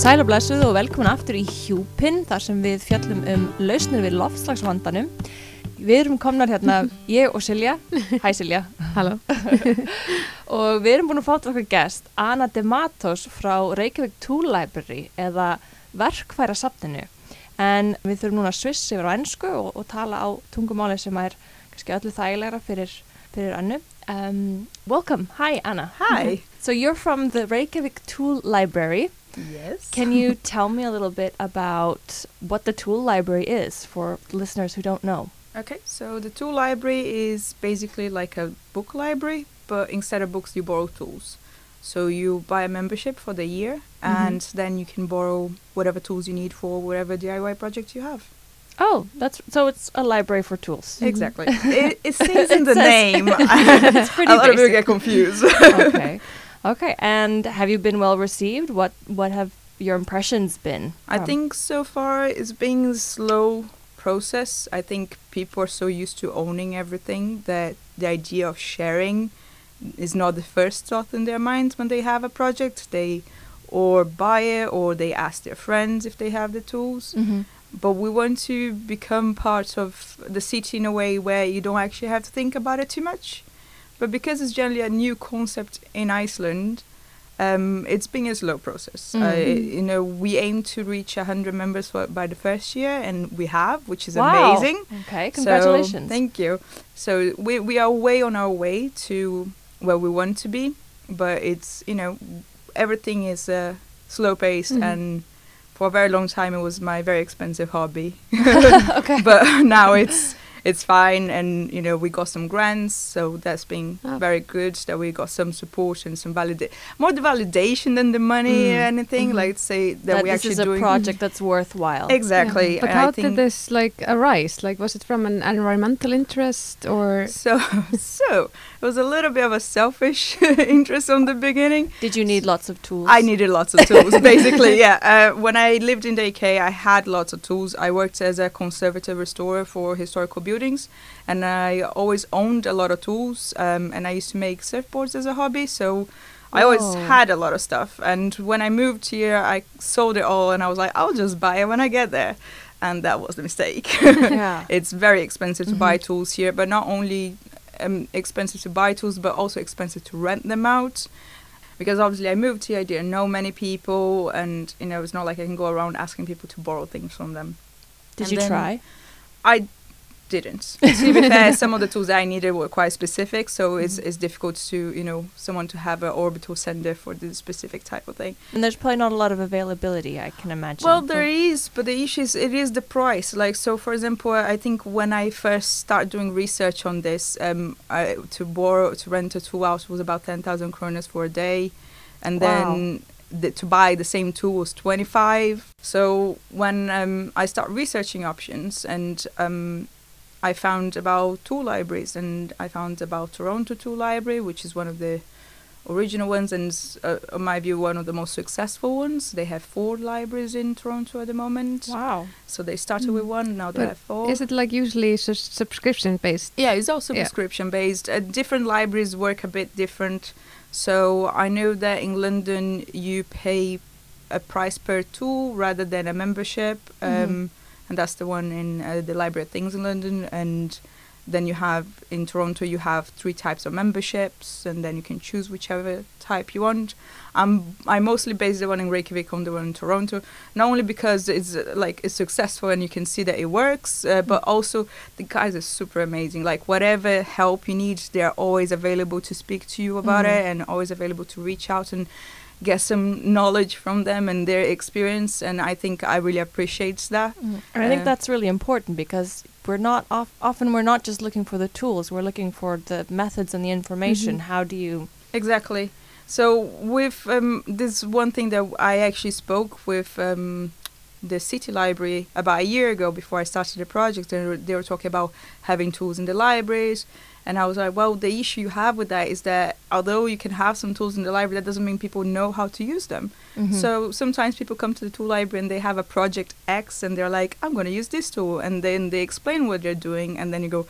Sæl og blessuð og velkomin aftur í Hjúpinn þar sem við fjallum um lausnir við loftslagsvandanum. Við erum komnar hérna, ég og Silja, hæ Silja, Halló. og við erum búin að fá til okkar gest Anna De Matos frá Reykjavík Tool Library eða verkfæra safninu. En við þurfum núna að sviss yfir á ennsku og, og tala á tungumáli sem er kannski öllu þægilegra fyrir, fyrir Annu. Um, welcome, hi Anna. Hi. So you're from the Reykjavík Tool Library. Yes. Can you tell me a little bit about what the tool library is for listeners who don't know? Okay, so the tool library is basically like a book library, but instead of books, you borrow tools. So you buy a membership for the year, mm-hmm. and then you can borrow whatever tools you need for whatever DIY project you have. Oh, that's so it's a library for tools. Mm-hmm. Exactly. it, it says in the name. It's pretty a lot of people get confused. okay. Okay. And have you been well received? What what have your impressions been? I think so far it's been a slow process. I think people are so used to owning everything that the idea of sharing is not the first thought in their minds when they have a project. They or buy it or they ask their friends if they have the tools. Mhm. But we want to become part of the city in a way where you don't actually have to think about it too much. But because it's generally a new concept in Iceland, um, it's been a slow process. Uh, Mhm. you know, we aim to reach 100 members for, by the first year, and we have, which is Wow. amazing. Okay. So, Congratulations. thank you. So we, we are way on our way to where we want to be, but it's, you know, everything is uh, slow paced, Mhm. and for a very long time it was my very expensive hobby. okay. but now it's it's fine and you know we got some grants so that's been Oh. very good that we got some support and some validation, more the validation than the money Mm. or anything Mhm. like say that, that we this actually is a doing project that's worthwhile. exactly But and how I think did this like arise? Like, was it from an environmental interest or? so so it was a little bit of a selfish interest from the beginning Did you need lots of tools? I needed lots of tools, basically. Yeah. Uh, when I lived in the UK, I had lots of tools. I worked as a conservator restorer for historical buildings, and I always owned a lot of tools. Um, and I used to make surfboards as a hobby, so I always Whoa. had a lot of stuff. And when I moved here, I sold it all, and I was like, I'll just buy it when I get there. And that was the mistake. yeah. it's very expensive to buy Mhm. tools here, but not only um, expensive to buy tools, but also expensive to rent them out. Because obviously, I moved here, I didn't know many people, and you know, it's not like I can go around asking people to borrow things from them. Did and you try? I didn't. to be fair, some of the tools I needed were quite specific, so it's Mhm. it's difficult to you know someone to have an orbital sander for the specific type of thing. And there's probably not a lot of availability, I can imagine. Well, there is, but the issue is it is the price. Like, so for example, I think when I first started doing research on this, um, I, to borrow to rent a tool house was about ten thousand kronas for a day, and Wow. then the, to buy the same tool was twenty five. So when um, I started researching options and um, I found about two libraries, and I found about Toronto Tool Library, which is one of the original ones, and uh, in my view, one of the most successful ones. They have four libraries in Toronto at the moment. Wow. So they started with one, now they But have four. Is it like usually su- subscription based? Yeah, it's also Yeah. subscription based. Uh, different libraries work a bit different. So I know that in London you pay a price per tool rather than a membership, um, Mhm. And that's the one in uh, the Library of Things in London. And then you have in Toronto you have three types of memberships, and then you can choose whichever type you want. I'm I mostly base the one in Reykjavik on the one in Toronto, not only because it's uh, like it's successful and you can see that it works, uh, but also the guys are super amazing. Like whatever help you need, they're always available to speak to you about Mhm. it, and always available to reach out and get some knowledge from them and their experience. And I think I really appreciate that. Mm. And I think Uh, that's really important because we're not off, often we're not just looking for the tools, we're looking for the methods and the information. Mhm. How do you Exactly. So with um, this one thing that I actually spoke with um, the city library about a year ago before I started the project, and they were talking about having tools in the libraries. And I was like, well, the issue you have with that is that although you can have some tools in the library, that doesn't mean people know how to use them. Mhm. So sometimes people come to the tool library and they have a project X and they're like, I'm going to use this tool. And then they explain what they're doing. And then you go,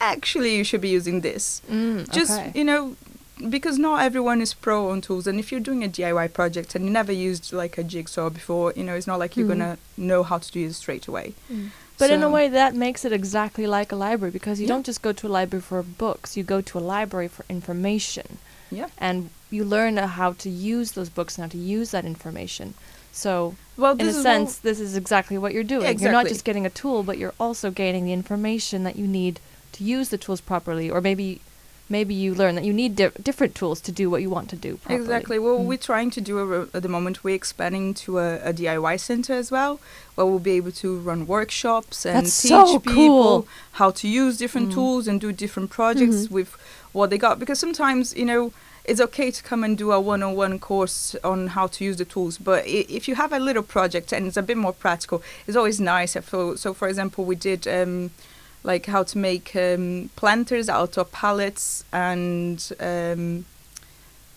actually, you should be using this Mm, just okay. you know because not everyone is pro on tools, and if you're doing a DIY project and you never used like a jigsaw before, you know, it's not like you're Mhm. gonna know how to do it straight away. But in a way, that makes it exactly like a library because you Yeah. don't just go to a library for books, you go to a library for information. Yeah. And you learn uh, how to use those books and how to use that information. So, Well, in a sense, this is exactly what you're doing. You're not just getting a tool, but you're also gaining the information that you need to use the tools properly. Or maybe, maybe you learn that you need di- different tools to do what you want to do properly. Exactly. Well, Mm. we're trying to do a, at the moment. We're expanding to a, a DIY center as well, where we'll be able to run workshops and That's teach so people cool. how to use different Mm. tools and do different projects Mhm. with what they got. Because sometimes, you know, it's okay to come and do a one-on-one course on how to use the tools, but i- if you have a little project and it's a bit more practical, it's always nice. So, for example, we did. Um, like how to make um, planters out of pallets and um,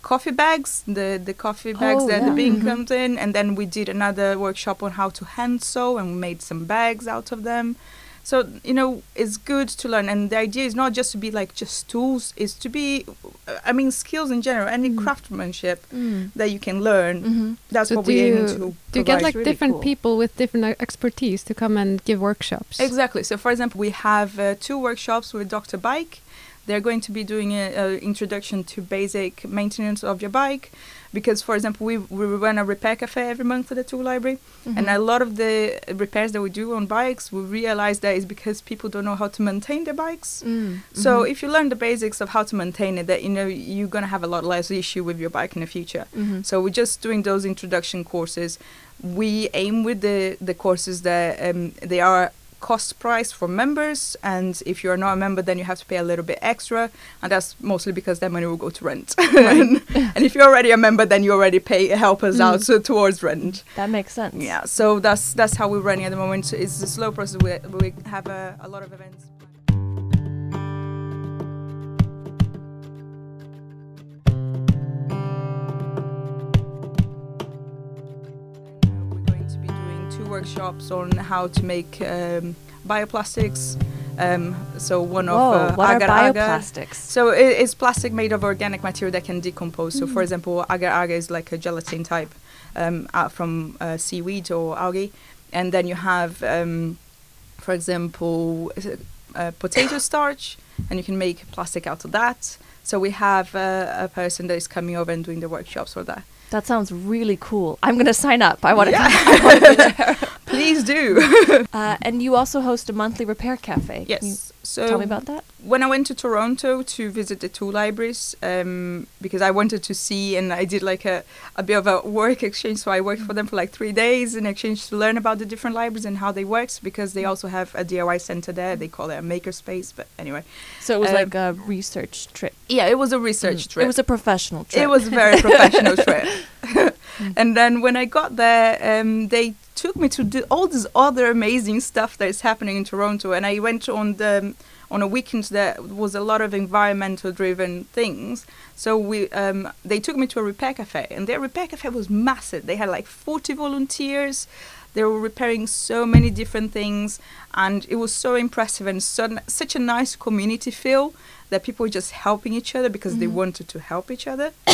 coffee bags, the the coffee bags Oh, that yeah. the bean Mhm. comes in, and then we did another workshop on how to hand sew and we made some bags out of them. So you know, it's good to learn, and the idea is not just to be like just tools; is to be, uh, I mean, skills in general, any Mhm. craftsmanship Mm. that you can learn. hmm That's So what do we aim you- to. Do you get like really different cool. people with different uh, expertise to come and give workshops? Exactly. So, for example, we have uh, two workshops with Dr. Bike. They're going to be doing an introduction to basic maintenance of your bike, because, for example, we we run a repair cafe every month at the tool library, and Mhm. a lot of the repairs that we do on bikes, we realize that is because people don't know how to maintain their bikes. Mm. So Mhm. if you learn the basics of how to maintain it, that you know you're gonna have a lot less issue with your bike in the future. Mhm. So we're just doing those introduction courses. We aim with the the courses that um, they are cost price for members, and if you're not a member, then you have to pay a little bit extra, and that's mostly because that money will go to rent. and, and if you're already a member, then you already pay help us out Mm. so towards rent. that makes sense. Yeah, so that's that's how we're running at the moment. It's a slow process. We, we have a, a lot of events. Workshops on how to make um, bioplastics. Um, so one of Whoa, uh, what are agar agar. bioplastics? So it, it's plastic made of organic material that can decompose. So, for example, agar agar is like a gelatin type um, out from uh, seaweed or algae, and then you have, um, for example, uh, potato starch, and you can make plastic out of that. So we have uh, a person that is coming over and doing the workshops for that. That sounds really cool. I'm going to sign up. I want to. Yeah. Please do. Uh, and you also host a monthly repair cafe. Yes. So tell me about that. when I went to Toronto to visit the two libraries, um, because I wanted to see, and I did like a, a bit of a work exchange. So I worked for them for like three days in exchange to learn about the different libraries and how they worked. Because they also have a DIY center there. They call it a makerspace. But anyway, So it was Um, like a research trip. yeah, it was a research Mm. trip. It was a professional trip. It was a very professional trip. and then when I got there, um, they took me to do all this other amazing stuff that is happening in Toronto. And I went on the on a weekend that was a lot of environmental driven things. So we um, they took me to a repair cafe, and their repair cafe was massive. They had like 40 volunteers. They were repairing so many different things, and it was so impressive and so, such a nice community feel that people were just helping each other because they Mhm. wanted to help each other.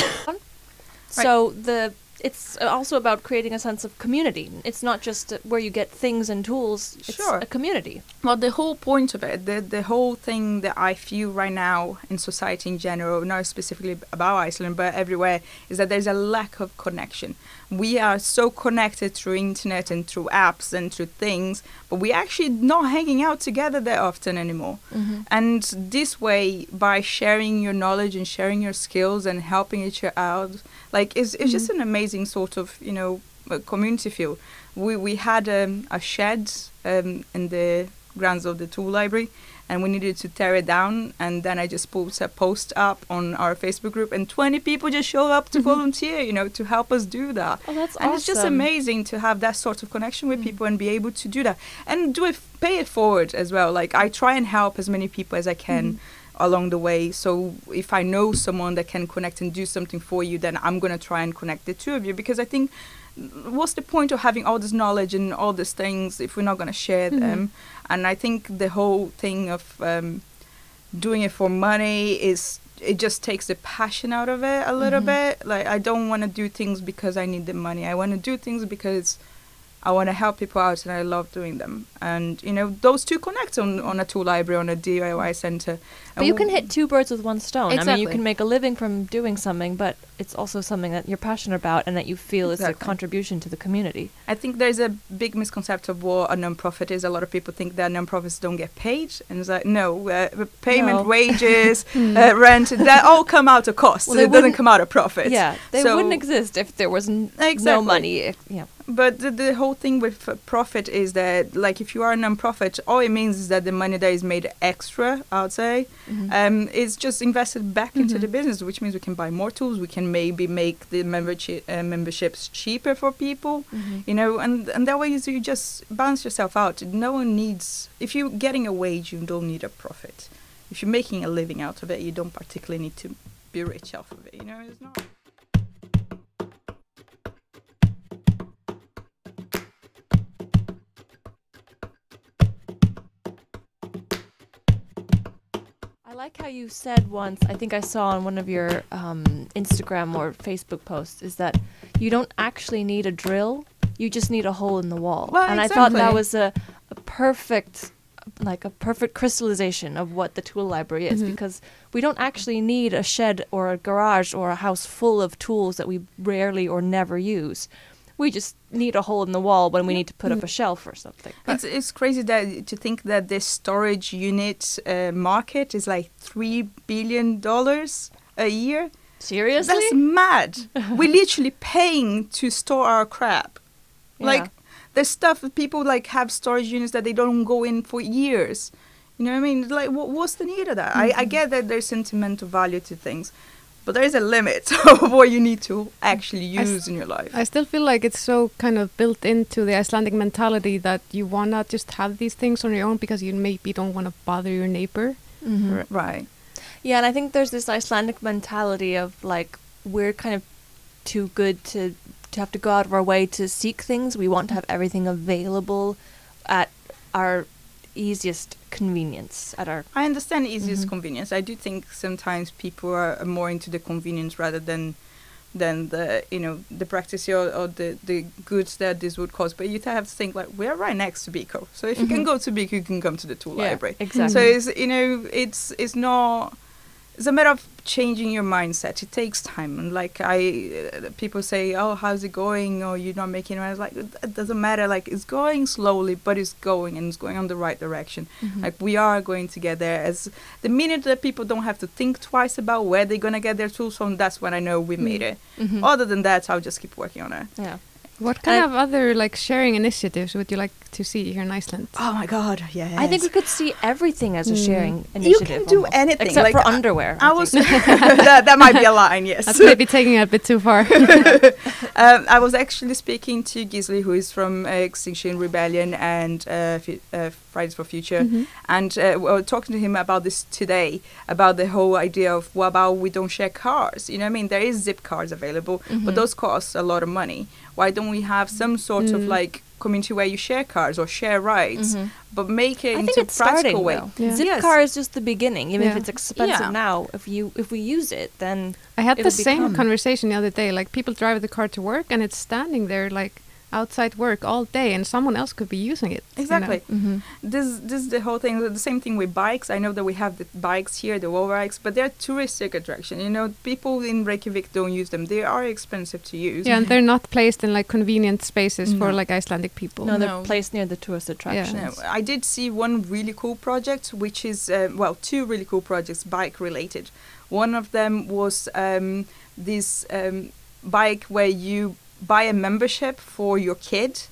So the it's also about creating a sense of community. It's not just where you get things and tools. It's Sure. a community. Well, the whole point of it, the the whole thing that I feel right now in society in general, not specifically about Iceland, but everywhere, is that there's a lack of connection. We are so connected through internet and through apps and through things, but we're actually not hanging out together that often anymore. Mm-hmm. And this way, by sharing your knowledge and sharing your skills and helping each other out, like it's, it's just an amazing sort of you know uh, community feel. We we had um, a shed um, in the grounds of the tool library, and we needed to tear it down. And then I just put a post up on our Facebook group, and 20 people just showed up to volunteer, you know, to help us do that. Oh, that's And it's just amazing to have that sort of connection with Mm. people and be able to do that and do it, pay it forward as well. Like I try and help as many people as I can Mhm. along the way. So if I know someone that can connect and do something for you, then I'm gonna try and connect the two of you because I think what's the point of having all this knowledge and all these things if we're not gonna share Mhm. them? And I think the whole thing of um, doing it for money is it just takes the passion out of it a little Mhm. bit. Like I don't want to do things because I need the money. I want to do things because I want to help people out and I love doing them. And you know, those two connect on on a tool library on a DIY center. But you can hit two birds with one stone. I mean, you can make a living from doing something, but it's also something that you're passionate about and that you feel is a contribution to the community. I think there's a big misconception of what a non-profit is. A lot of people think that non-profits don't get paid, and it's like no, uh, payment, No. wages, Hmm. uh, rent, that all come out of cost. Well, it doesn't come out of profit. Yeah, they So- wouldn't exist if there was n- no money. If, yeah. But the, the whole thing with profit is that, like, if you are a non-profit, all it means is that the money that is made extra, I would say, Mhm. um, is just invested back into Mhm. the business, which means we can buy more tools. We can maybe make the membership uh, memberships cheaper for people. Mhm. you know and and that way is you just balance yourself out no one needs if you're getting a wage you don't need a profit if you're making a living out of it you don't particularly need to be rich off of it you know it's not like how you said once, I think I saw on one of your um, Instagram or Facebook posts, is that you don't actually need a drill, you just need a hole in the wall. Well, and I thought that was a, a perfect, like a perfect crystallization of what the tool library is, Mhm. because we don't actually need a shed or a garage or a house full of tools that we rarely or never use. We just need a hole in the wall when we need to put up a shelf or something. it's, it's crazy that to think that this storage unit uh, market is like three billion dollars a year. Seriously? that's mad. We're literally paying to store our crap. Like Yeah. there's stuff that people like have storage units that they don't go in for years. You know what i mean? Like what, what's the need of that? I, I get that there's sentimental value to things but there is a limit of what you need to actually I s- use in your life I still feel like it's so kind of built into the Icelandic mentality that you wanna just have these things on your own because you maybe don't want to bother your neighbor. Mhm. right Yeah, and I think there's this Icelandic mentality of like we're kind of too good to to have to go out of our way to seek things. We want to have everything available at our easiest convenience at our i understand easiest Mhm. convenience i do think sometimes people are more into the convenience rather than than the you know the practice or, or the the goods that this would cost but you have to think like we're right next to Byko so if you can Mhm. go to Byko you can come to the tool Yeah, library exactly. So it's you know it's it's not it's a matter of changing your mindset. It takes time, and like I uh, people say, oh, how's it going? Or you're not making it. I was like, it doesn't matter. Like it's going slowly, but it's going and it's going on the right direction. Mhm. Like we are going to get there. As the minute that people don't have to think twice about where they're gonna get their tools from, that's when I know we made it. Mhm. Other than that, I'll just keep working on it. yeah. What kind I- of other like sharing initiatives would you like to see here in Iceland? Oh my god, yeah. I think we could see everything as a Mm. sharing You can do almost. anything, except like, for underwear. I was that, that might be a line, yes. That's maybe taking it a bit too far. um, I was actually speaking to Gisli, who is from uh, Extinction Rebellion and uh, uh, Fridays for Future, Mhm. and uh, we were talking to him about this today, about the whole idea of what about we don't share cars? You know what I mean? There is zip cars available, Mhm. but those cost a lot of money. Why don't we have some sort of Mm. like community where you share cars or share rides, Mhm. but make it I into think it's practical starting way? though. Yeah. Zip Yes. car is just the beginning. Even if it's expensive Yeah. now, if you if we use it, then I had the It'll same become- conversation the other day. Like people drive the car to work and it's standing there like outside work all day, and someone else could be using it. you know? Exactly. this this is the whole thing the same thing with bikes i know that we have the bikes here the wall bikes but they're touristic attraction you know people in reykjavik don't use them they are expensive to use Yeah, and they're not placed in like convenient spaces for like Icelandic people. no, they're No. placed near the tourist attractions. No, I did see one really cool project, which is uh, well, two really cool projects, bike related. One of them was um, this um, bike where you buy a membership for your kid,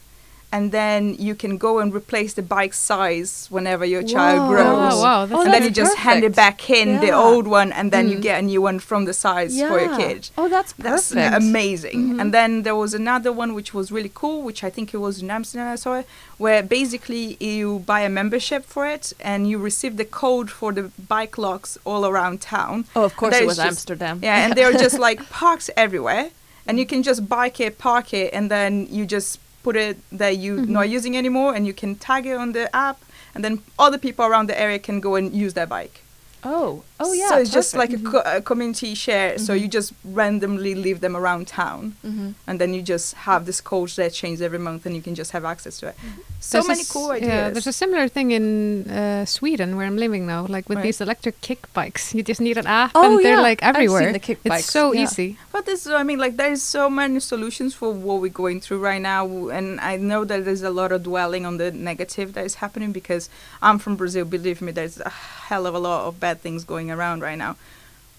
and then you can go and replace the bike size whenever your child Whoa. grows. Oh, wow, that's and then you just hand it back in the old one, and then you Mm. get a new one from the size for your kid. Oh, that's That's perfect. amazing. Mhm. And then there was another one which was really cool, which I think it was in Amsterdam I saw it, where basically you buy a membership for it and you receive the code for the bike locks all around town. Oh, of course it was just- Amsterdam. Yeah, and they're just like parks everywhere. And you can just bike it, park it, and then you just put it that you're Mhm. not using anymore, and you can tag it on the app, and then other people around the area can go and use their bike. Oh, Oh yeah. So it's just like a, co- a community share. So Mhm. you just randomly leave them around town, Mhm. and then you just have this coach that changes every month, and you can just have access to it. So There's many s- cool ideas. Yeah, there's a similar thing in uh, Sweden where I'm living now, like with Right. these electric kick bikes. You just need an app Oh, and they're like everywhere. the kick bikes. it's so yeah. easy. But this, I mean, like there's so many solutions for what we're going through right now, and I know that there's a lot of dwelling on the negative that is happening because I'm from Brazil. Believe me, there's a hell of a lot of bad things going around right now.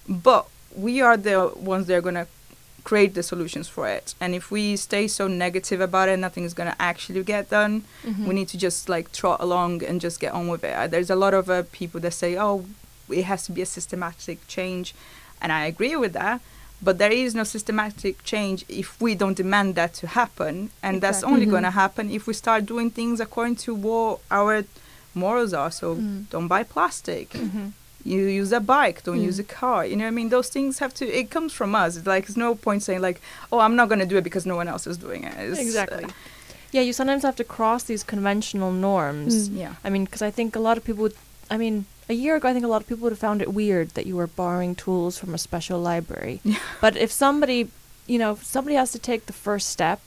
But we are the ones that are gonna create the solutions for it, and if we stay so negative about it, nothing is gonna actually get done. Mhm. We need to just like trot along and just get on with it. Uh, There's a lot of uh, people that say, "Oh, it has to be a systematic change," and I agree with that. But there is no systematic change if we don't demand that to happen, and that's Exactly. only Mhm. going to happen if we start doing things according to what our morals are. So Mm. don't buy plastic. Mhm. You use a bike. Don't Mm. use a car. You know what I mean? Those things have to. It comes from us. It's like there's no point saying like, "Oh, I'm not going to do it because no one else is doing it." It's, uh, Exactly. Yeah, you sometimes have to cross these conventional norms. Mm. yeah. I mean, because I think a lot of people would, I mean, a year ago, I think a lot of people would have found it weird that you were borrowing tools from a special library. Yeah. But if somebody, you know, if somebody has to take the first step,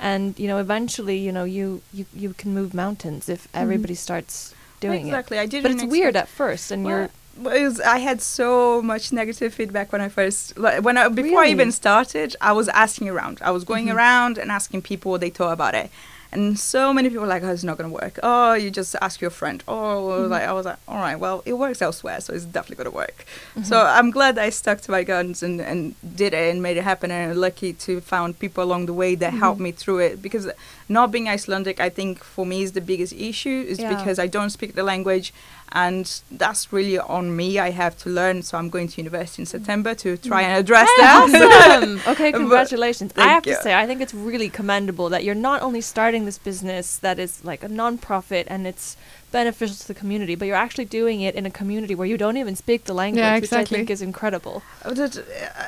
and you know, eventually, you know, you you you can move mountains if everybody starts doing it. exactly. I it. didn't. But it's expect- weird at first, and Well, you're well, it was, I had so much negative feedback when I first, like, when I, before I even started, I was asking around. I was going Mhm. around and asking people what they thought about it. And so many people were like, oh, it's not going to work. Oh, you just ask your friend. Oh, Mhm. like I was like, all right, well, it works elsewhere, so it's definitely going to work. Mm-hmm. So I'm glad I stuck to my guns and, and did it and made it happen. And I'm lucky to found people along the way that helped Mhm. me through it. Because not being Icelandic, I think for me is the biggest issue. Is Yeah. because I don't speak the language, and that's really on me. I have to learn. So I'm going to university in mm. September to try and address that. Awesome. okay, congratulations. I have you. to say, I think it's really commendable that you're not only starting this business that is like a non-profit and it's beneficial to the community, but you're actually doing it in a community where you don't even speak the language, yeah, exactly. which I think is incredible. Uh,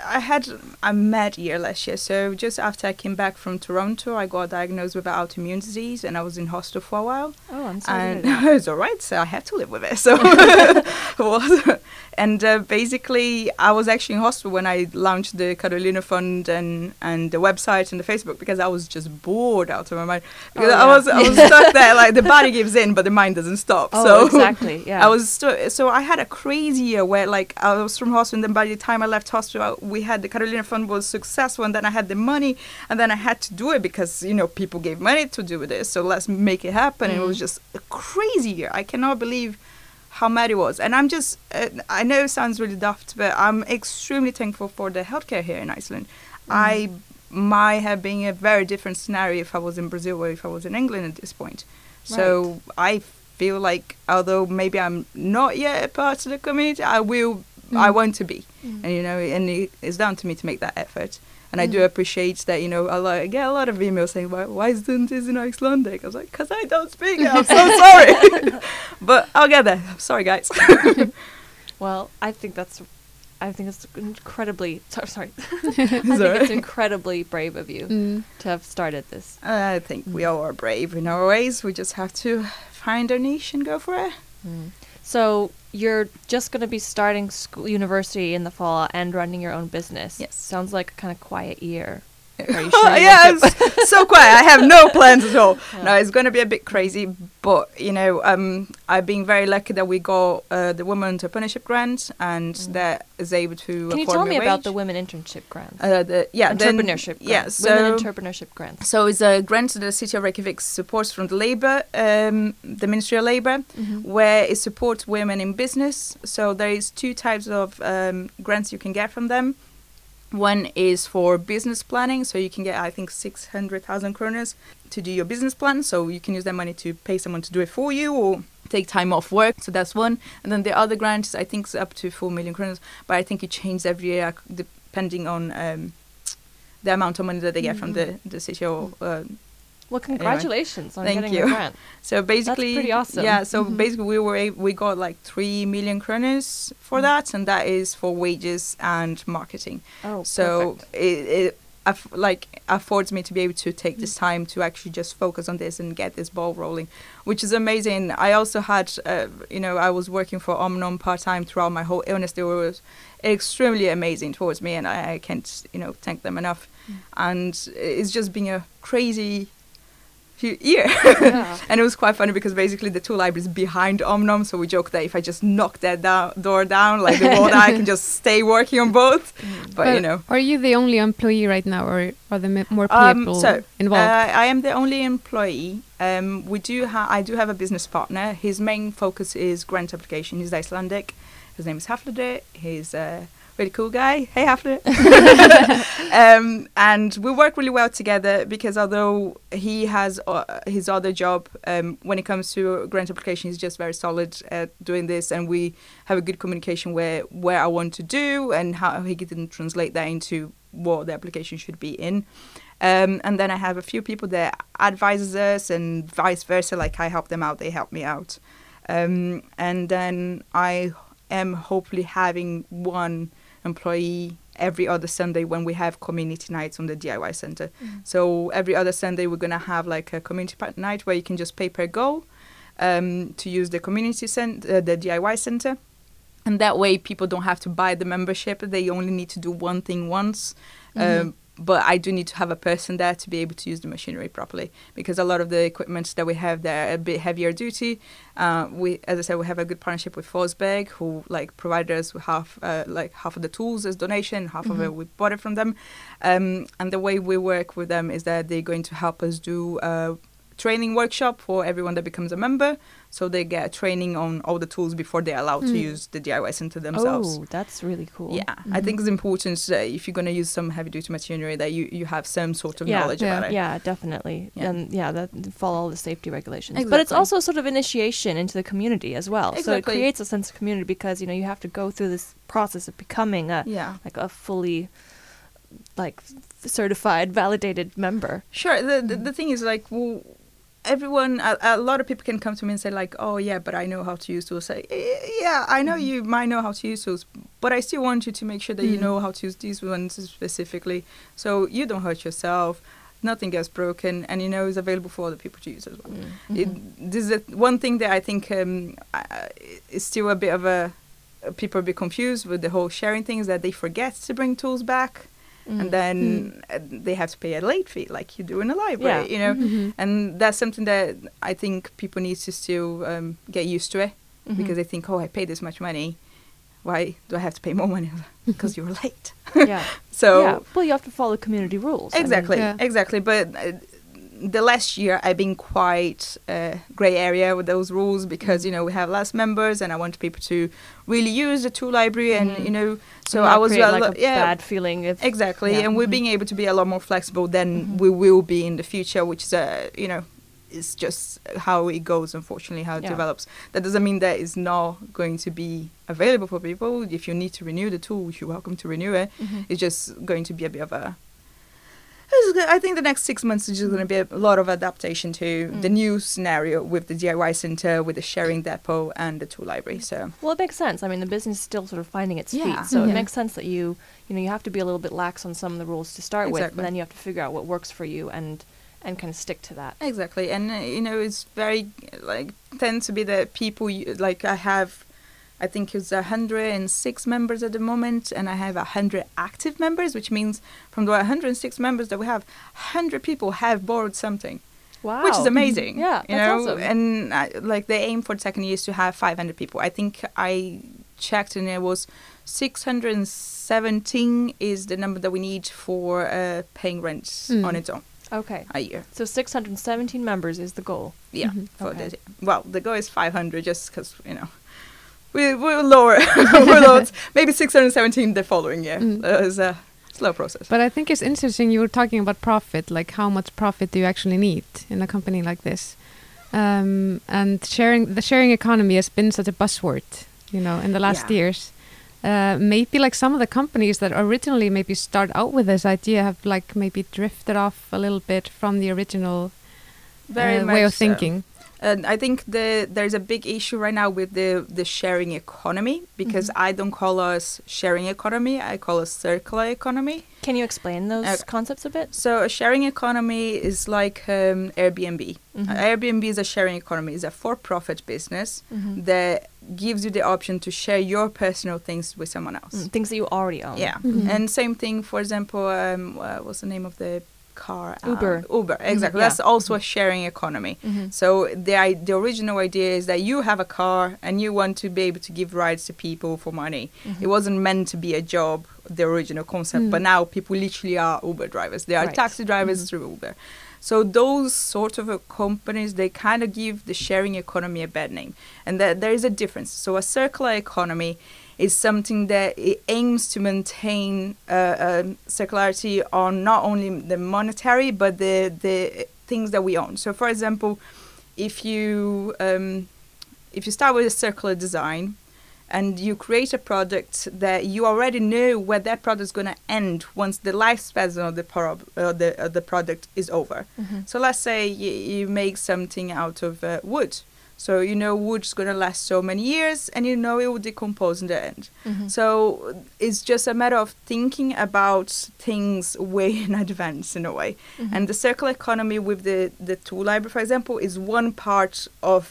I had a mad year last year. So just after I came back from Toronto, I got diagnosed with an autoimmune disease, and I was in hospital for a while. Oh, I'm sorry. and it was all right. So I had to live with it. So, well, and uh, basically, I was actually in hospital when I launched the Karolina Fund and and the website and the Facebook because I was just bored out of my mind. Because Oh, I yeah. was I was stuck there. Like the body gives in, but the mind doesn't stop. Oh, so exactly. Yeah. I was stu- so I had a crazy year where like I was from hospital and then by the time I left hospital we had the Karolina Fund was successful and then I had the money and then I had to do it because you know people gave money to do this so let's make it happen and it was Mm. just a crazy year I cannot believe how mad it was and I'm just uh, I know it sounds really daft but I'm extremely thankful for the healthcare here in Iceland I might have been a very different scenario if I was in Brazil or if I was in England at this point so I feel like although maybe I'm not yet a part of the community, I will. I Mm. want to be, Mm. and you know, and it, it's down to me to make that effort. And I do Mm. appreciate that. You know, I, like, I get a lot of emails saying, "Why, why isn't this in Icelandic?" I was like, "Cause I don't speak. it. I'm so sorry." but I'll get there. I'm Sorry, guys. Well, I think that's, I think it's incredibly. Sorry, sorry. I think it's incredibly brave of you Mm. to have started this. I think we all are brave in our ways. We just have to find our niche and go for it. Mm. So you're just going to be starting school, university in the fall and running your own business. Yes. Sounds like a kind of quiet year. Are you sure yeah, won't get- it's so quiet. I have no plans at all. Yeah. No, it's going to be a bit crazy, but you know, um, I've been very lucky that we got uh, the Women Entrepreneurship Grant, and Mm. that is able to. Can you tell me about the women internship grants? Uh, the, yeah, then- entrepreneurship grants. Yeah, so women entrepreneurship grants. so it's a grant that the city of Reykjavik supports from the Labour, um, the Ministry of Labour, Mhm. where it supports women in business. So there is two types of um, grants you can get from them. One is for business planning, so you can get I think six hundred thousand kroners to do your business plan. So you can use that money to pay someone to do it for you or take time off work. So that's one. And then the other grant is I think it's up to four million kroners, but I think it changes every year depending on um, the amount of money that they get from the the city or. Uh, Well, congratulations on Thank getting you. grant. so basically, That's pretty awesome. Yeah. So Mhm. basically, we were a- we got like three million kroners for Mm. that, and that is for wages and marketing. Oh, so perfect. it, it aff- like affords me to be able to take this time to actually just focus on this and get this ball rolling, which is amazing. I also had, uh, you know, I was working for Omnom part time throughout my whole illness. They were extremely amazing towards me, and I, I can't, you know, thank them enough. And it's just been a crazy few year. Yeah. and it was quite funny because basically the two libraries behind Omnom, so we joke that if I just knock that down, door down, like the wall I can just stay working on both. But, you know. are you the only employee right now, or are there more Um, people so, involved? Uh, I am the only employee. Um, we do I do have a business partner. His main focus is grant application. He's Icelandic. His name is Hafliði. He's a really cool guy. Hey, Hafliði. um, and we work really well together because although he has uh, his other job, um, when it comes to grant application, he's just very solid at doing this, and we have a good communication where where I want to do and how he can translate that into what the application should be in. Um, and then I have a few people that advises us and vice versa. Like I help them out, they help me out. Um, and then I am hopefully having one employee every other Sunday when we have community nights on the DIY center. So every other Sunday we're gonna have like a community night where you can just pay per go um, to use the community center, uh, the DIY center. And that way, people don't have to buy the membership. They only need to do one thing once. Um, but I do need to have a person there to be able to use the machinery properly because a lot of the equipment that we have there are a bit heavier duty. Uh, we, as I said, we have a good partnership with Fossberg, who like provided us with half, uh, like half of the tools as donation, half of it we bought it from them. Um, and the way we work with them is that they're going to help us do a training workshop for everyone that becomes a member, so they get training on all the tools before they're allowed to use the DIY center themselves. Oh, that's really cool. Yeah, I think it's important uh, if you're going to use some heavy duty machinery that you, you have some sort of Yeah, knowledge yeah, about it. Yeah, definitely. Yeah. And yeah, that follow all the safety regulations. But it's also sort of initiation into the community as well. Exactly. So it creates a sense of community because, you know, you have to go through this process of becoming a Yeah. like a fully like certified, validated member. Sure. The, the, the thing is, like, well, everyone, a, a lot of people can come to me and say, like, oh, yeah, but I know how to use tools. Say, "Eh, yeah, I know you might know how to use tools, but I still want you to make sure that you Mm. know how to use these ones specifically so you don't hurt yourself. Nothing gets broken, and you know it's available for other people to use as well. It, this is a, one thing that I think um, uh, is still a bit of a people are a bit confused with the whole sharing thing is that they forget to bring tools back, Mm. and then uh, they have to pay a late fee like you do in a library, Yeah. you know. Mhm. And that's something that I think people need to still um, get used to it Mhm. because they think, oh, I paid this much money. Why do I have to pay more money? Because you were late. yeah. So yeah. Well, you have to follow community rules. I mean, Exactly, Yeah. exactly. But uh, the last year I've been quite uh, grey area with those rules because you know we have less members and I want people to really use the tool library and Mhm. you know so I was a like a yeah bad feeling if exactly yeah. and we're Mhm. being able to be a lot more flexible than Mhm. we will be in the future which is uh, you know is just how it goes unfortunately how it Yeah. develops that doesn't mean that it's not going to be available for people if you need to renew the tool you're welcome to renew it Mhm. it's just going to be a bit of a. it's go- I think the next six months is just going to be a lot of adaptation to the Mm. new scenario with the DIY center, with the sharing depot, and the tool library. So Well, it makes sense. I mean, the business is still sort of finding its Yeah. feet, so Mhm. it makes sense that you, you know, you have to be a little bit lax on some of the rules to start with, Exactly. and then you have to figure out what works for you and and kind of stick to that. exactly, and uh, you know, it's very like tends to be the people you, like I have. I think it's 106 members at the moment, and I have 100 active members, which means from the 106 members that we have, 100 people have borrowed something. Wow, which is amazing. Yeah, you that's know, awesome. and uh, like the aim for the second year is to have 500 people. I think I checked and it was 617 is the number that we need for uh, paying rent Mm. on its own Okay, a year. so 617 members is the goal. Yeah, Mhm. for Okay. this. Well, the goal is 500 just because you know. We we're lower, we're lower. Maybe 617 the following year. Mm. Uh, it's a slow process. But I think it's interesting you were talking about profit, like how much profit do you actually need in a company like this? Um, and sharing the sharing economy has been such a buzzword, you know, in the last Yeah. years. Uh, maybe like some of the companies that originally maybe start out with this idea have like maybe drifted off a little bit from the original uh, way of so. Thinking. And I think the there's a big issue right now with the the sharing economy because I don't call us sharing economy. I call us circular economy. Can you explain those Okay. concepts a bit? So a sharing economy is like um, Airbnb. Mhm. Uh, Airbnb is a sharing economy. It's a for-profit business Mhm. that gives you the option to share your personal things with someone else. Mm, things that you already own. Yeah, Mhm. and same thing. For example, um, uh, what's the name of the car? Uber. Uber, exactly. yeah. That's also a sharing economy. Mhm. So the the original idea is that you have a car and you want to be able to give rides to people for money. Mhm. It wasn't meant to be a job, the original concept, Mm. but now people literally are Uber drivers. They are Right. taxi drivers Mhm. through Uber. So those sort of uh, companies, they kind of give the sharing economy a bad name, and that there is a difference. So a circular economy is something that it aims to maintain uh, um, circularity on not only the monetary but the the things that we own. So, for example, if you um, if you start with a circular design and you create a product that you already know where that product is going to end once the lifespan of the, prob- uh, the, uh, the product is over. Mhm. So let's say you, you make something out of uh, wood. So you know wood's going to last so many years and you know it will decompose in the end. Mhm. So it's just a matter of thinking about things way in advance in a way. Mhm. And the circular economy with the, the tool library, for example, is one part of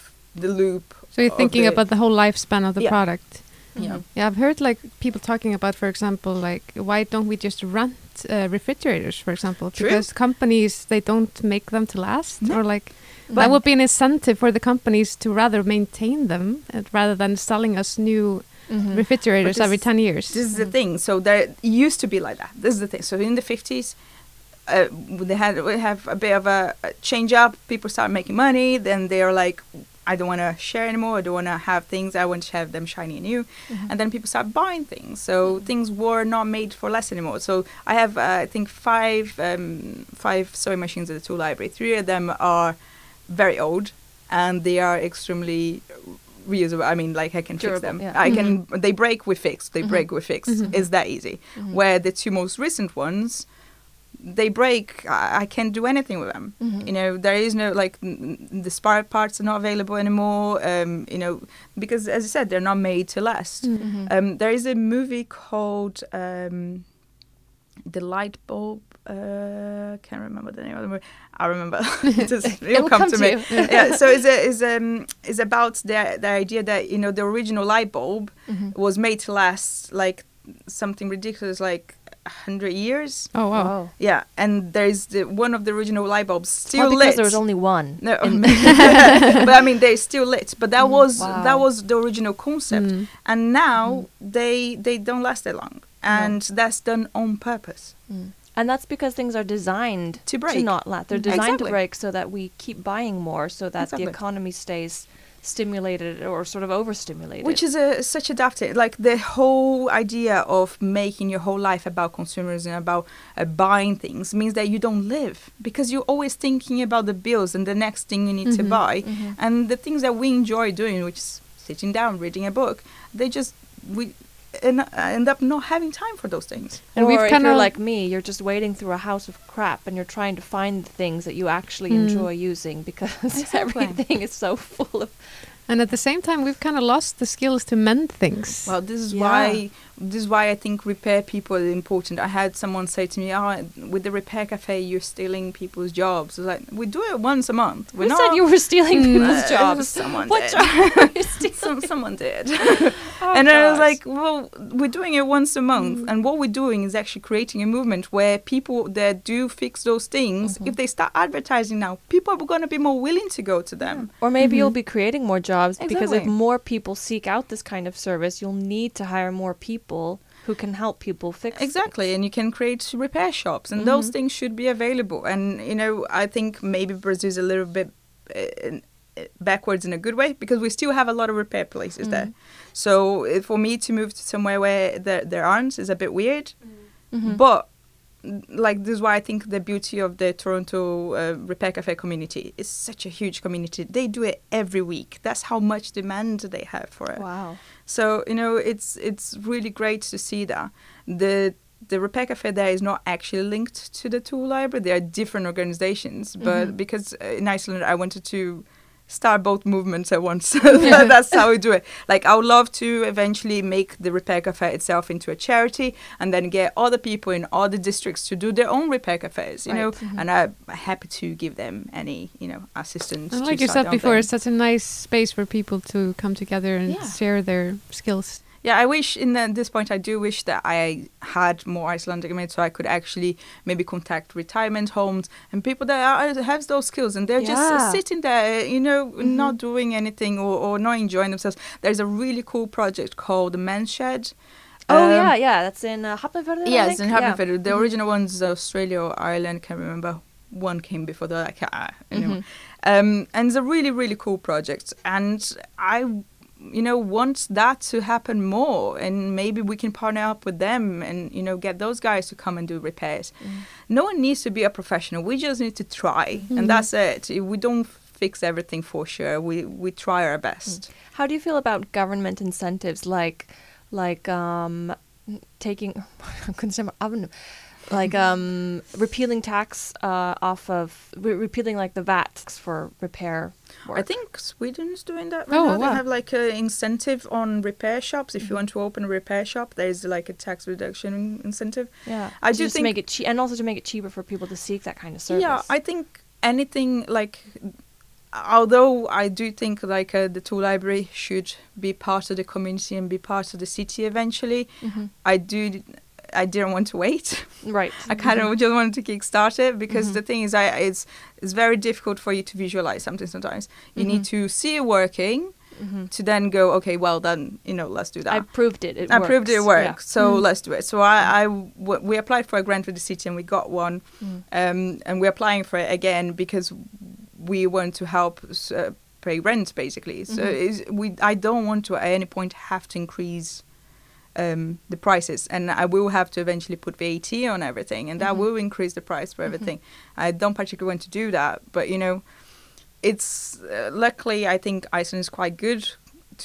the loop. So you're thinking the- about the whole lifespan of the Yeah. product. Yeah. Mhm. Yeah, I've heard like people talking about, for example, like why don't we just rent uh, refrigerators, for example, True. because companies they don't make them to last, No. or like But- that would be an incentive for the companies to rather maintain them uh, rather than selling us new Mhm. refrigerators But every ten years. This is the Mhm. thing. So there used to be like that. This is the thing. So in the fifties, uh, they had we have a bit of a, change up. People start making money. Then they're like, I don't want to share anymore. I don't want to have things. I want to have them shiny and new. Mhm. And then people start buying things. So things were not made for less anymore. So I have uh, I think five um, five sewing machines at the tool library. Three of them are very old, and they are extremely reusable. I mean, like I can Durable, fix them. yeah. I can. They break, we fix. They Mhm. break, we fix. Mhm. It's that easy. Mhm. Where the two most recent ones, they break. I, I can't do anything with them. Mhm. You know, there is no like n- the spare parts are not available anymore. Um, you know, because as I said, they're not made to last. Mm. Mhm. Um, there is a movie called um, The Light Bulb. Uh, can't remember the name of the movie. I remember. it just, it'll, It'll come, come to, to me. you. yeah. So it's a, is um is about the the idea that you know the original light bulb Mhm. was made to last like something ridiculous like a hundred years. oh wow! Wow. Yeah, and there's the one of the original light bulbs still Well, because lit. there was only one. no, but I mean they're still lit. But that Mm, was wow. that was the original concept Mm. and now they they don't last that long and that's done on purpose Mm. And that's because things are designed To break. not last. They're designed to break so that we keep buying more, so that Exactly. the economy stays stimulated or sort of overstimulated. which is a such a daft like the whole idea of making your whole life about consumers and about uh, buying things means that you don't live because you're always thinking about the bills and the next thing you need to Mhm. buy Mhm. and the things that we enjoy doing which is sitting down reading a book they just we en- end up not having time for those things And or we've kinda- like me, you're just wading through a house of crap and you're trying to find the things that you actually Mm. enjoy using because Exactly. everything is so full of. And at the same time, we've kind of lost the skills to mend things. Well, this is Yeah. why this is why I think repair people are important. I had someone say to me, "Oh, with the repair cafe, you're stealing people's jobs." I was like, "We do it once a month. We're said not." you were stealing Mm. people's Uh, jobs? Someone What did. job are you stealing? Some, someone did. Oh, and I was like, well, we're doing it once a month, Mm. and what we're doing is actually creating a movement where people that do fix those things, Mhm. if they start advertising now, people are going to be more willing to go to them. Or maybe Mhm. you'll be creating more jobs because if more people seek out this kind of service, you'll need to hire more people who can help people fix Exactly, things. and you can create repair shops, and those Mhm. things should be available. And you know, I think maybe Brazil is a little bit uh, uh, backwards in a good way because we still have a lot of repair places Mm. there. So uh, for me to move to somewhere where there, there aren't is a bit weird. Mhm. But mm, like this is why I think the beauty of the Toronto uh, Repair Cafe community is such a huge community. They do it every week. That's how much demand they have for it. wow. So you know, it's it's really great to see that the the Repair Cafe there is not actually linked to the tool library. They are different organizations, but Mhm. because uh, in Iceland I wanted to start both movements at once. That- That's how we do it. Like I would love to eventually make the repair cafe itself into a charity, and then get other people in other districts to do their own repair cafes. You know, Right. and I'm happy to give them any you know assistance. And like you said before, it's such a nice space for people to come together and Yeah. share their skills. Yeah, I wish in the, this point I do wish that I had more Icelandic mates so I could actually maybe contact retirement homes and people that are, have those skills and they're Yeah. just sitting there, you know, not doing anything or, or not enjoying themselves. There's a really cool project called the Men's Shed. Oh Um, yeah, yeah. That's in uh, Hafnarfjörður. Yes, in Yeah. Hafnarfjörður. The Mhm. original one's Australia or Ireland, can't remember. One came before that. I can't, uh, anyway. Mhm. Um, and it's a really, really cool project. And I, you know, want that to happen more. And maybe we can partner up with them and, you know, get those guys to come and do repairs. Mm. No one needs to be a professional. We just need to try. Mhm. And that's it. We don't fix everything for sure. We, we try our best. How do you feel about government incentives like like um taking I couldn't say my oven like um repealing tax uh off of re- repealing like the VAT for repair work. I think Sweden's doing that right Oh, now. They have like an incentive on repair shops. If you Mhm. want to open a repair shop, there's like a tax reduction incentive. yeah. I to do just think- make it cheap and also to make it cheaper for people to seek that kind of service. Yeah, I think anything like, although I do think like uh, the tool library should be part of the community and be part of the city eventually. Mhm. I do. I didn't want to wait. right. I kind of just wanted to kickstart it because Mhm. the thing is, I it's it's very difficult for you to visualize something. Sometimes you need Mhm. to see it working hmm to then go, okay, well then you know, let's do that. I proved it. It I proved it works. works, so Mm. let's do it. So I, I w- we applied for a grant with the city and we got one, Yeah. Um, and we're applying for it again because we want to help uh, pay rent basically. So is we I don't want to at any point have to increase um, the prices, and I will have to eventually put VAT on everything, and that Mhm. will increase the price for Mhm. everything. I don't particularly want to do that, but you know, it's uh, luckily I think Iceland is quite good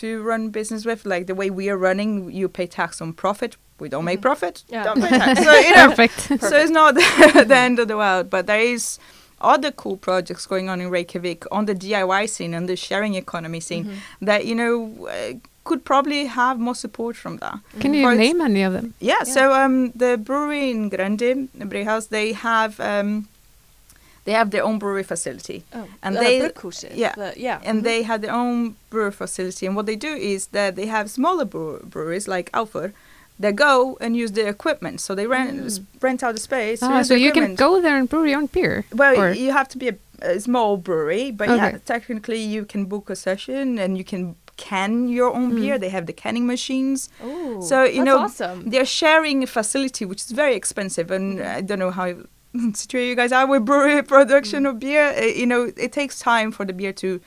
to run business with. Like the way we are running, you pay tax on profit. We don't make Mhm. profit. Yeah. Don't pay tax. So, you know, Perfect. so it's not the end of the world, but there is other cool projects going on in Reykjavik on the DIY scene and the sharing economy scene Mhm. that you know uh, could probably have more support from that. Can Mhm. you For name any of them? Yeah, Yeah. so um, the brewery in Grandi, Brewhouse, they have um, they have their own brewery facility, Oh, And uh, they- yeah. the- yeah. and Mhm. they have their own brewery facility. And what they do is that they have smaller brew- breweries like Alfur that go and use their equipment. So they rent Mm. rent out the space. Ah, so the you can go there and brew your own beer. Well, or- you have to be a, a small brewery, but Okay. yeah, technically you can book a session and you can can your own Mm. beer. They have the canning machines. Oh, So, you that's know, awesome. They're sharing a facility which is very expensive, and Mm-hmm. I don't know how situated you guys are with brewery production Mm. of beer. Uh, you know, it takes time for the beer to,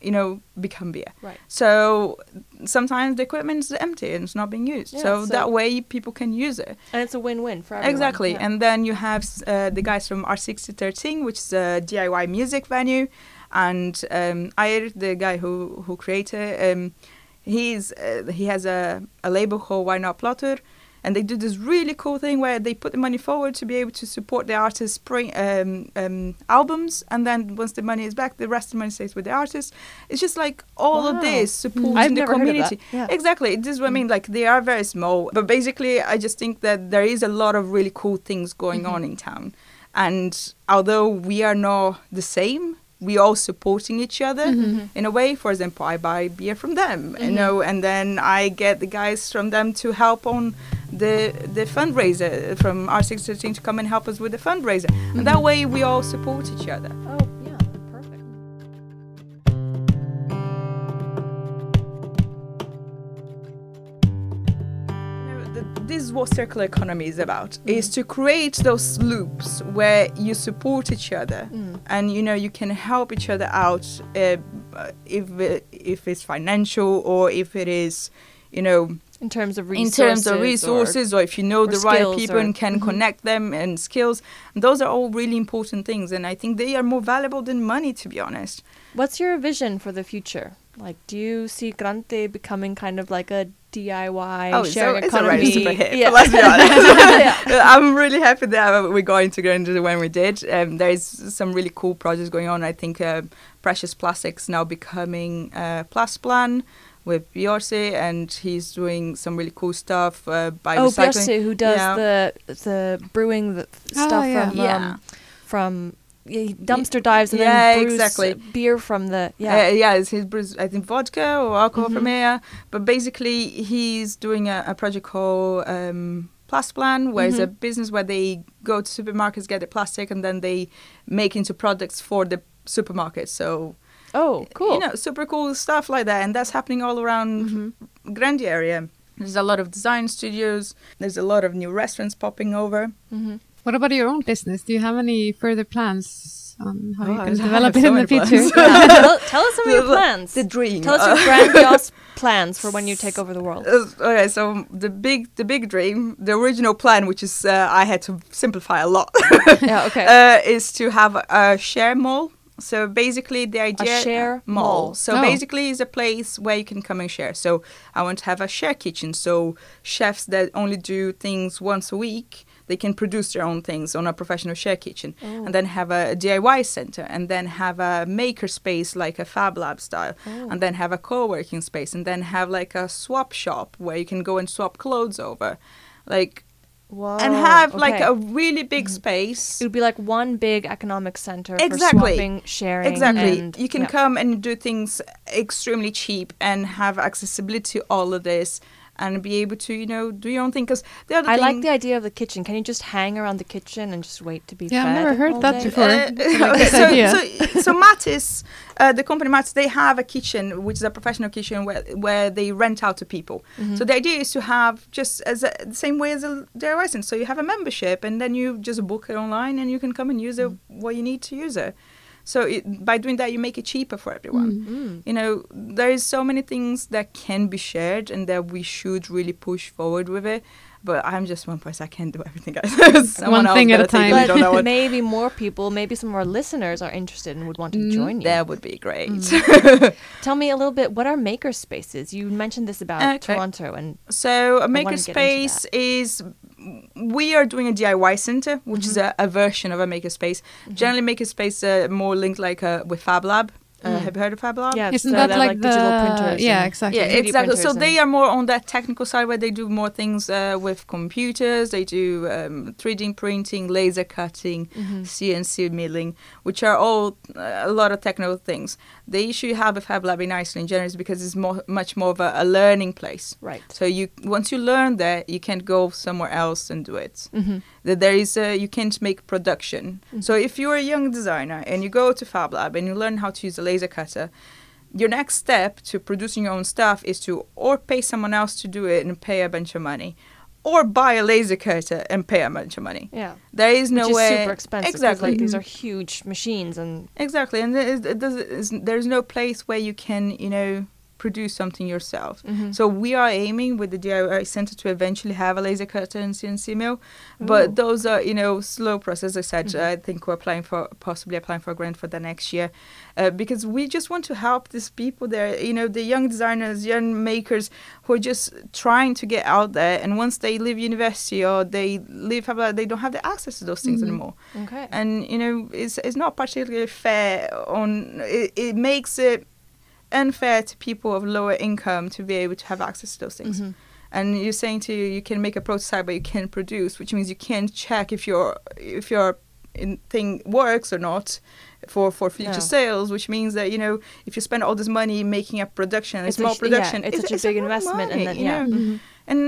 you know, become beer. Right. So sometimes the equipment is empty and it's not being used. Yeah, so, so- that way people can use it. And it's a win-win for everyone. Exactly. Yeah. And then you have uh, the guys from R6013, which is a DIY music venue, and um, Ægir, the guy who who created, um, he's uh, he has a, a label called Why Not Plötur. And they do this really cool thing where they put the money forward to be able to support the artist's pre- um, um, albums, and then once the money is back, the rest of the money stays with the artist. It's just like all of this supporting I've the never heard of community. Yeah. Exactly. This is what I mean. Like they are very small, but basically, I just think that there is a lot of really cool things going Mhm. on in town, and although we are not the same, we all supporting each other Mhm. in a way. For example, I buy beer from them, you Mhm. know, and then I get the guys from them to help on the the fundraiser from R613 to come and help us with the fundraiser, and that way we all support each other. Oh, is what circular economy is about: is to create those loops where you support each other, Mm. and you know you can help each other out uh, if it, if it's financial or if it is, you know, In terms of resources, in terms of or- resources, or, if you know the right people or- and can Mhm. connect them and skills. those are all really important things, and I think they are more valuable than money, to be honest. What's your vision for the future? Like, do you see Grandi becoming kind of like a DIY Oh, it's, sharing a, it's economy. already super hip. Yeah. Let's be honest. Yeah. I'm really happy that we got integrated when we did. Um, there is some really cool projects going on. I think uh, Precious Plastics now becoming uh, Plan with Bjorsi, and he's doing some really cool stuff uh, by Oh, recycling. Who does Yeah. the the brewing the Oh, stuff yeah. from Yeah. um, from he dumpster dives and Yeah, then brews exactly. beer from the Yeah, yeah. uh, yeah, it's his brews, I think vodka or alcohol from Mhm. here. But basically, he's doing a, a project called um, Plastplan, where it's a Mhm. business where they go to supermarkets, get the plastic, and then they make into products for the supermarket. So, oh, cool. you know, super cool stuff like that, and that's happening all around Mhm. Grandi area. There's a lot of design studios. There's a lot of new restaurants popping over. Mhm. What about your own business? Do you have any further plans on how Oh, you can have develop so it in the future? Yeah, tell, tell us some of your plans. The dream. Tell us Uh, your grandiose plans for when you take over the world. Uh, okay, so the big, the big dream, the original plan, which is uh, I had to simplify a lot, yeah, okay. uh, is to have a share mall. So basically, the idea a share mall. So Oh. basically, it's a place where you can come and share. So I want to have a share kitchen. So chefs that only do things once a week, they can produce their own things on a professional share kitchen, Oh. and then have a DIY center, and then have a maker space like a Fab Lab style Oh. and then have a co-working space and then have like a swap shop where you can go and swap clothes over like Whoa, and have like a really big Mhm. space It would be like one big economic center Exactly. for swapping, sharing. exactly and- you can yeah. come and do things extremely cheap and have accessibility to all of this and be able to you know do your own thing because the other I thing like the idea of the kitchen. Can you just hang around the kitchen and just wait to be Yeah, I've never heard that day? before. Uh, like this so, idea. so, so Matís, uh, the company Matís, they have a kitchen, which is a professional kitchen where, where they rent out to people. Mhm. So the idea is to have just as a, the same way as a DIY center. So you have a membership, and then you just book it online, and you can come and use it what you need to use it. So it, by doing that, you make it cheaper for everyone. Mm. You know, there is so many things that can be shared, and that we should really push forward with it. But I'm just one person; I can't do everything. Someone One else thing at a gotta time. lead on that But maybe more people, maybe some of our listeners are interested and would want to Mm, join you. That would be great. Tell me a little bit. What are maker spaces? You mentioned this about Okay. Toronto, and So a wanna makerspace is we are doing a DIY center, which is a, a version of a makerspace. Generally, makerspace uh, more linked like uh, with Fab Lab. Uh, Mm. Have you heard of Fablab? Yeah, Isn't the- that they're like, the digital printers? yeah exactly Yeah, exactly. So they are more on that technical side where they do more things uh, with computers. They do um, 3D printing, laser cutting, Mhm. CNC milling, which are all uh, a lot of technical things. The issue you have with FabLab in Iceland in general is because it's more, much more of a, a learning place. Right. So you once you learn that, you can't go somewhere else and do it. hmm That there is a, you can't make production. So if you're a young designer and you go to FabLab and you learn how to use a laser cutter, your next step to producing your own stuff is to or pay someone else to do it and pay a bunch of money, or buy a laser cutter and pay a bunch of money. Yeah. There is no Which is way. super expensive. Exactly. Like, these are huge machines, and Exactly, and there is, there's, there's no place where you can, you know, produce something yourself. Mhm. So we are aiming with the DIY center to eventually have a laser cutter and CNC mill, Ooh. but those are, you know, slow process. As I said, Mhm. I think we're applying for possibly applying for a grant for the next year, uh, because we just want to help these people there. You know, the young designers, young makers who are just trying to get out there, and once they leave university or they leave, they don't have the access to those things Mhm. anymore okay. and you know it's it's not particularly fair on it, it makes it unfair to people of lower income to be able to have access to those things Mhm. and you're saying to you you can make a prototype but you can't produce which means you can't check if your if your thing works or not for for future Yeah. sales which means that you know if you spend all this money making a production It's a small sh- yeah, production it's such a big lot of investment, and money, then- you yeah. know? Mhm. and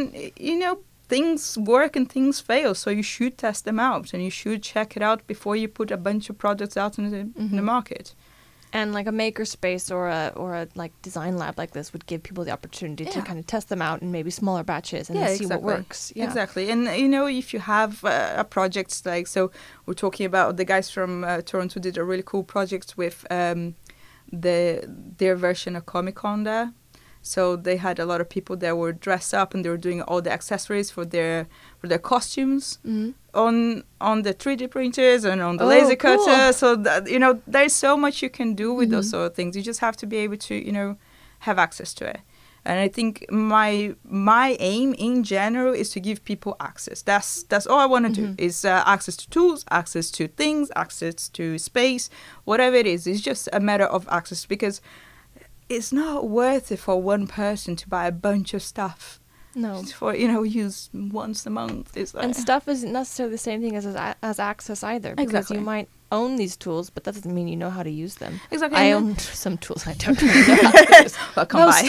you know things work and things fail so you should test them out and you should check it out before you put a bunch of products out in the, in the Mhm. market And like a makerspace or a or a like design lab like this would give people the opportunity to kind of test them out in maybe smaller batches and Yeah, see exactly. what works. Yeah. exactly and you know if you have uh, a project like so we're talking about the guys from uh, toronto did a really cool project with um, the their version of comic con there so they had a lot of people that were dressed up and they were doing all the accessories for their for their costumes Mhm. On on the 3D printers and on the Oh, laser cool. cutter. So that, you know, there's so much you can do with those Mhm. sort of things. You just have to be able to you know have access to it. And I think my my aim in general is to give people access. That's that's all I want to do is uh, access to tools, access to things, access to space, whatever it is. It's just a matter of access because it's not worth it for one person to buy a bunch of stuff No. for you know use once a month. is that. And stuff isn't necessarily the same thing as as, as access either, because Exactly. you might own these tools, but that doesn't mean you know how to use them. exactly. I own some tools I don't really know how to use. well, come by.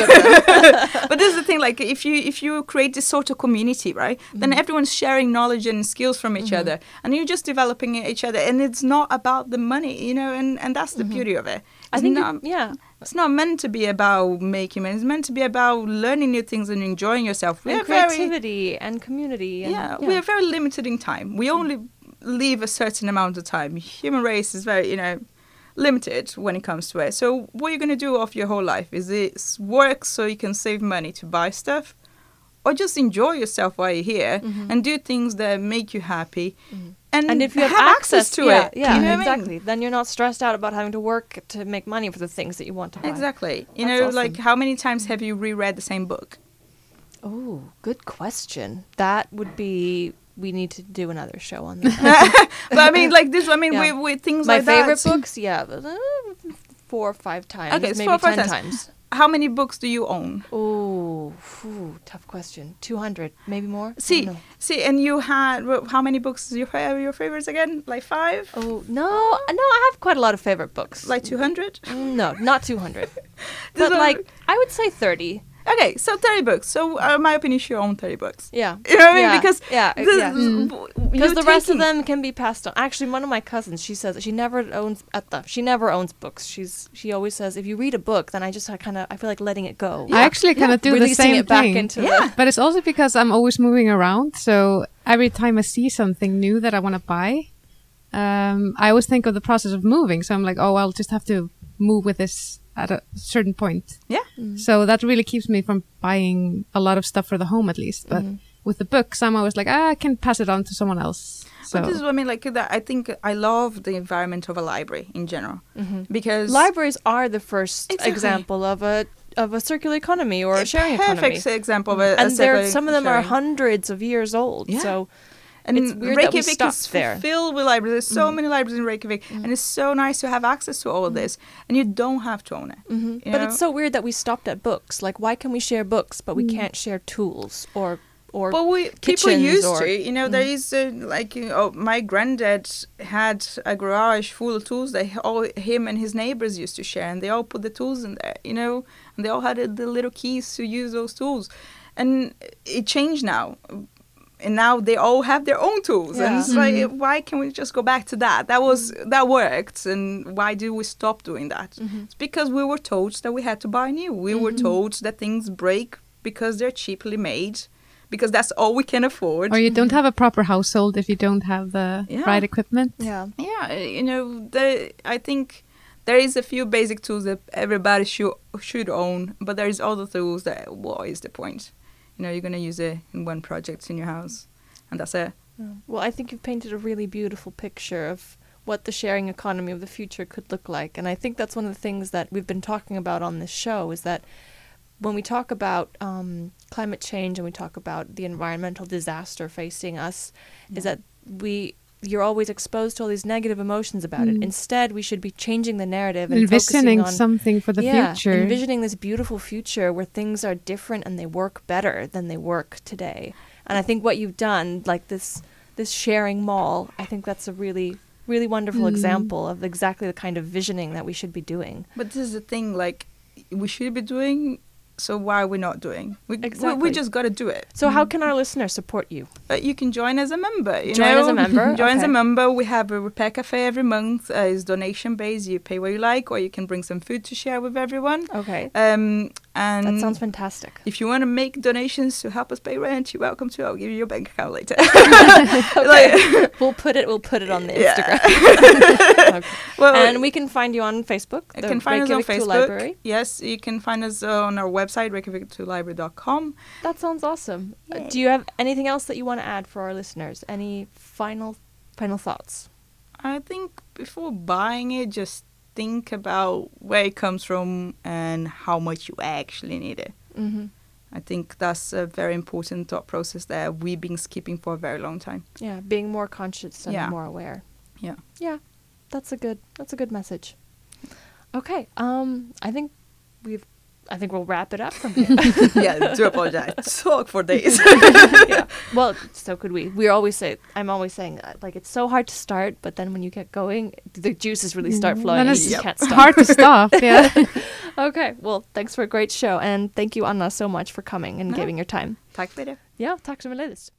but this is the thing like if you if you create this sort of community right then Mm-hmm. everyone's sharing knowledge and skills from each other and you're just developing each other and it's not about the money you know and and that's the beauty of it Mm-hmm. I It's think, it- yeah, it's not meant to be about making money. It's meant to be about learning new things and enjoying yourself. And we're very creativity and community. And, yeah, we are very limited in time. We only live a certain amount of time. Human race is very you know limited when it comes to it. So what you're going to do of your whole life is it work so you can save money to buy stuff? Or just enjoy yourself while you're here Mhm. and do things that make you happy? Mhm. And, and if you have, access, to yeah, it yeah, you know what I mean? exactly. Then you're not stressed out about having to work to make money for the things that you want to buy. exactly you That's know awesome. like how many times have you reread the same book Oh, good question. That would be. We need to do another show on that. but i mean like this i mean Yeah. with, with things My like favorite that books, yeah, uh, four or five times, Okay, maybe four or five ten times. times. How many books do you own Oh, phew, tough question. Two hundred, maybe more. See, see, and you had how many books is your fa- your favorites again? Like five? Oh no, no, I have quite a lot of favorite books. Like two hundred? Mm, no, not two hundred, but like I would say thirty. Okay, so thirty books. So, uh, my opinion, you should own thirty books. Yeah, You know what I mean? Yeah, Because yeah, the- yeah. Mm. because the rest of them can be passed on. Actually, one of my cousins, she says she never owns at the she never owns books. She's she always says if you read a book, then I just kind of I feel like letting it go. I actually kind of do the same it back thing. into Yeah. the But it's also because I'm always moving around. So every time I see something new that I want to buy, um, I always think of the process of moving. So I'm like, oh, I'll just have to move with this at a certain point. Yeah. Mm. So that really keeps me from buying a lot of stuff for the home, at least. But Mhm. with the books, I'm always like, ah, I can pass it on to someone else. So But this is what I mean. Like that, I think I love the environment of a library in general Mhm. because libraries are the first Exactly. example of a of a circular economy or a a sharing economy. perfect example of a, a and they're, circular some of them are hundreds of years old. Yeah. So And It's weird that Reykjavik is there. filled with libraries. There's so Mhm. many libraries in Reykjavik, and it's so nice to have access to all of this. And you don't have to own it. You But know? it's so weird that we stopped at books. Like, why can we share books, but we can't share tools or or but we people used or- to, you know, there Mm. is uh, like you know, my granddad had a garage full of tools that he- all him and his neighbors used to share, and they all put the tools in there, you know, and they all had the little keys to use those tools, and it changed now. And now they all have their own tools, and Yeah. it's like, Mhm. why can we just go back to that? That was that worked, and why do we stop doing that? Mhm. It's because we were told that we had to buy new. We were Mhm. told that things break because they're cheaply made, because that's all we can afford. or you don't have a proper household if you don't have the Yeah. right equipment. yeah. yeah, you know, there, I think there is a few basic tools that everybody should should own, but there is other tools that what is the point? You know, you're gonna use it in one project in your house, and that's it. Well, I think you've painted a really beautiful picture of what the sharing economy of the future could look like. And I think that's one of the things that we've been talking about on this show is that when we talk about um, climate change and we talk about the environmental disaster facing us, is that we you're always exposed to all these negative emotions about it. Mm. Instead, we should be changing the narrative and Envisioning on something for the yeah, future. envisioning this beautiful future where things are different and they work better than they work today. And I think what you've done, like this this sharing mall, I think that's a really really wonderful Mm. example of exactly the kind of visioning that we should be doing. But this is the thing, like we should be doing. So why are we not doing? We, we, Exactly. we just got to do it. So how can our listeners support you? Uh, you can join as a member. You Join know? as a member, join as a member. We have a repair cafe every month. Uh, it's donation based. You pay what you like, or you can bring some food to share with everyone. Okay. Um, and That sounds fantastic. if you want to make donations to help us pay rent, you're welcome to. I'll give you your bank account later. okay. we'll put it we'll put it on the Yeah. Instagram. Okay. well, And we can find you on Facebook. you can find us on Facebook. Library. Yes, you can find us on our website, reykjaviktoollibrary.com. That sounds awesome. Uh, do you have anything else that you want to add for our listeners? Any final final thoughts? I think before buying it, just think about where it comes from and how much you actually need it. hmm I think that's a very important thought process that we've been skipping for a very long time. Yeah, being more conscious and Yeah. more aware. Yeah. Yeah, that's a good that's a good message. Okay, um, I think we've I think we'll wrap it up from here. yeah, do apologize. Talk for days. yeah. Well, so could we. We always say I'm always saying uh, like it's so hard to start, but then when you get going, the juices really start flowing. Then and you it's just can't stop. hard to stop. Yeah. Okay, well, thanks for a great show, and thank you Anna so much for coming and No. giving your time. Tack för det. Ja, tack så mycket.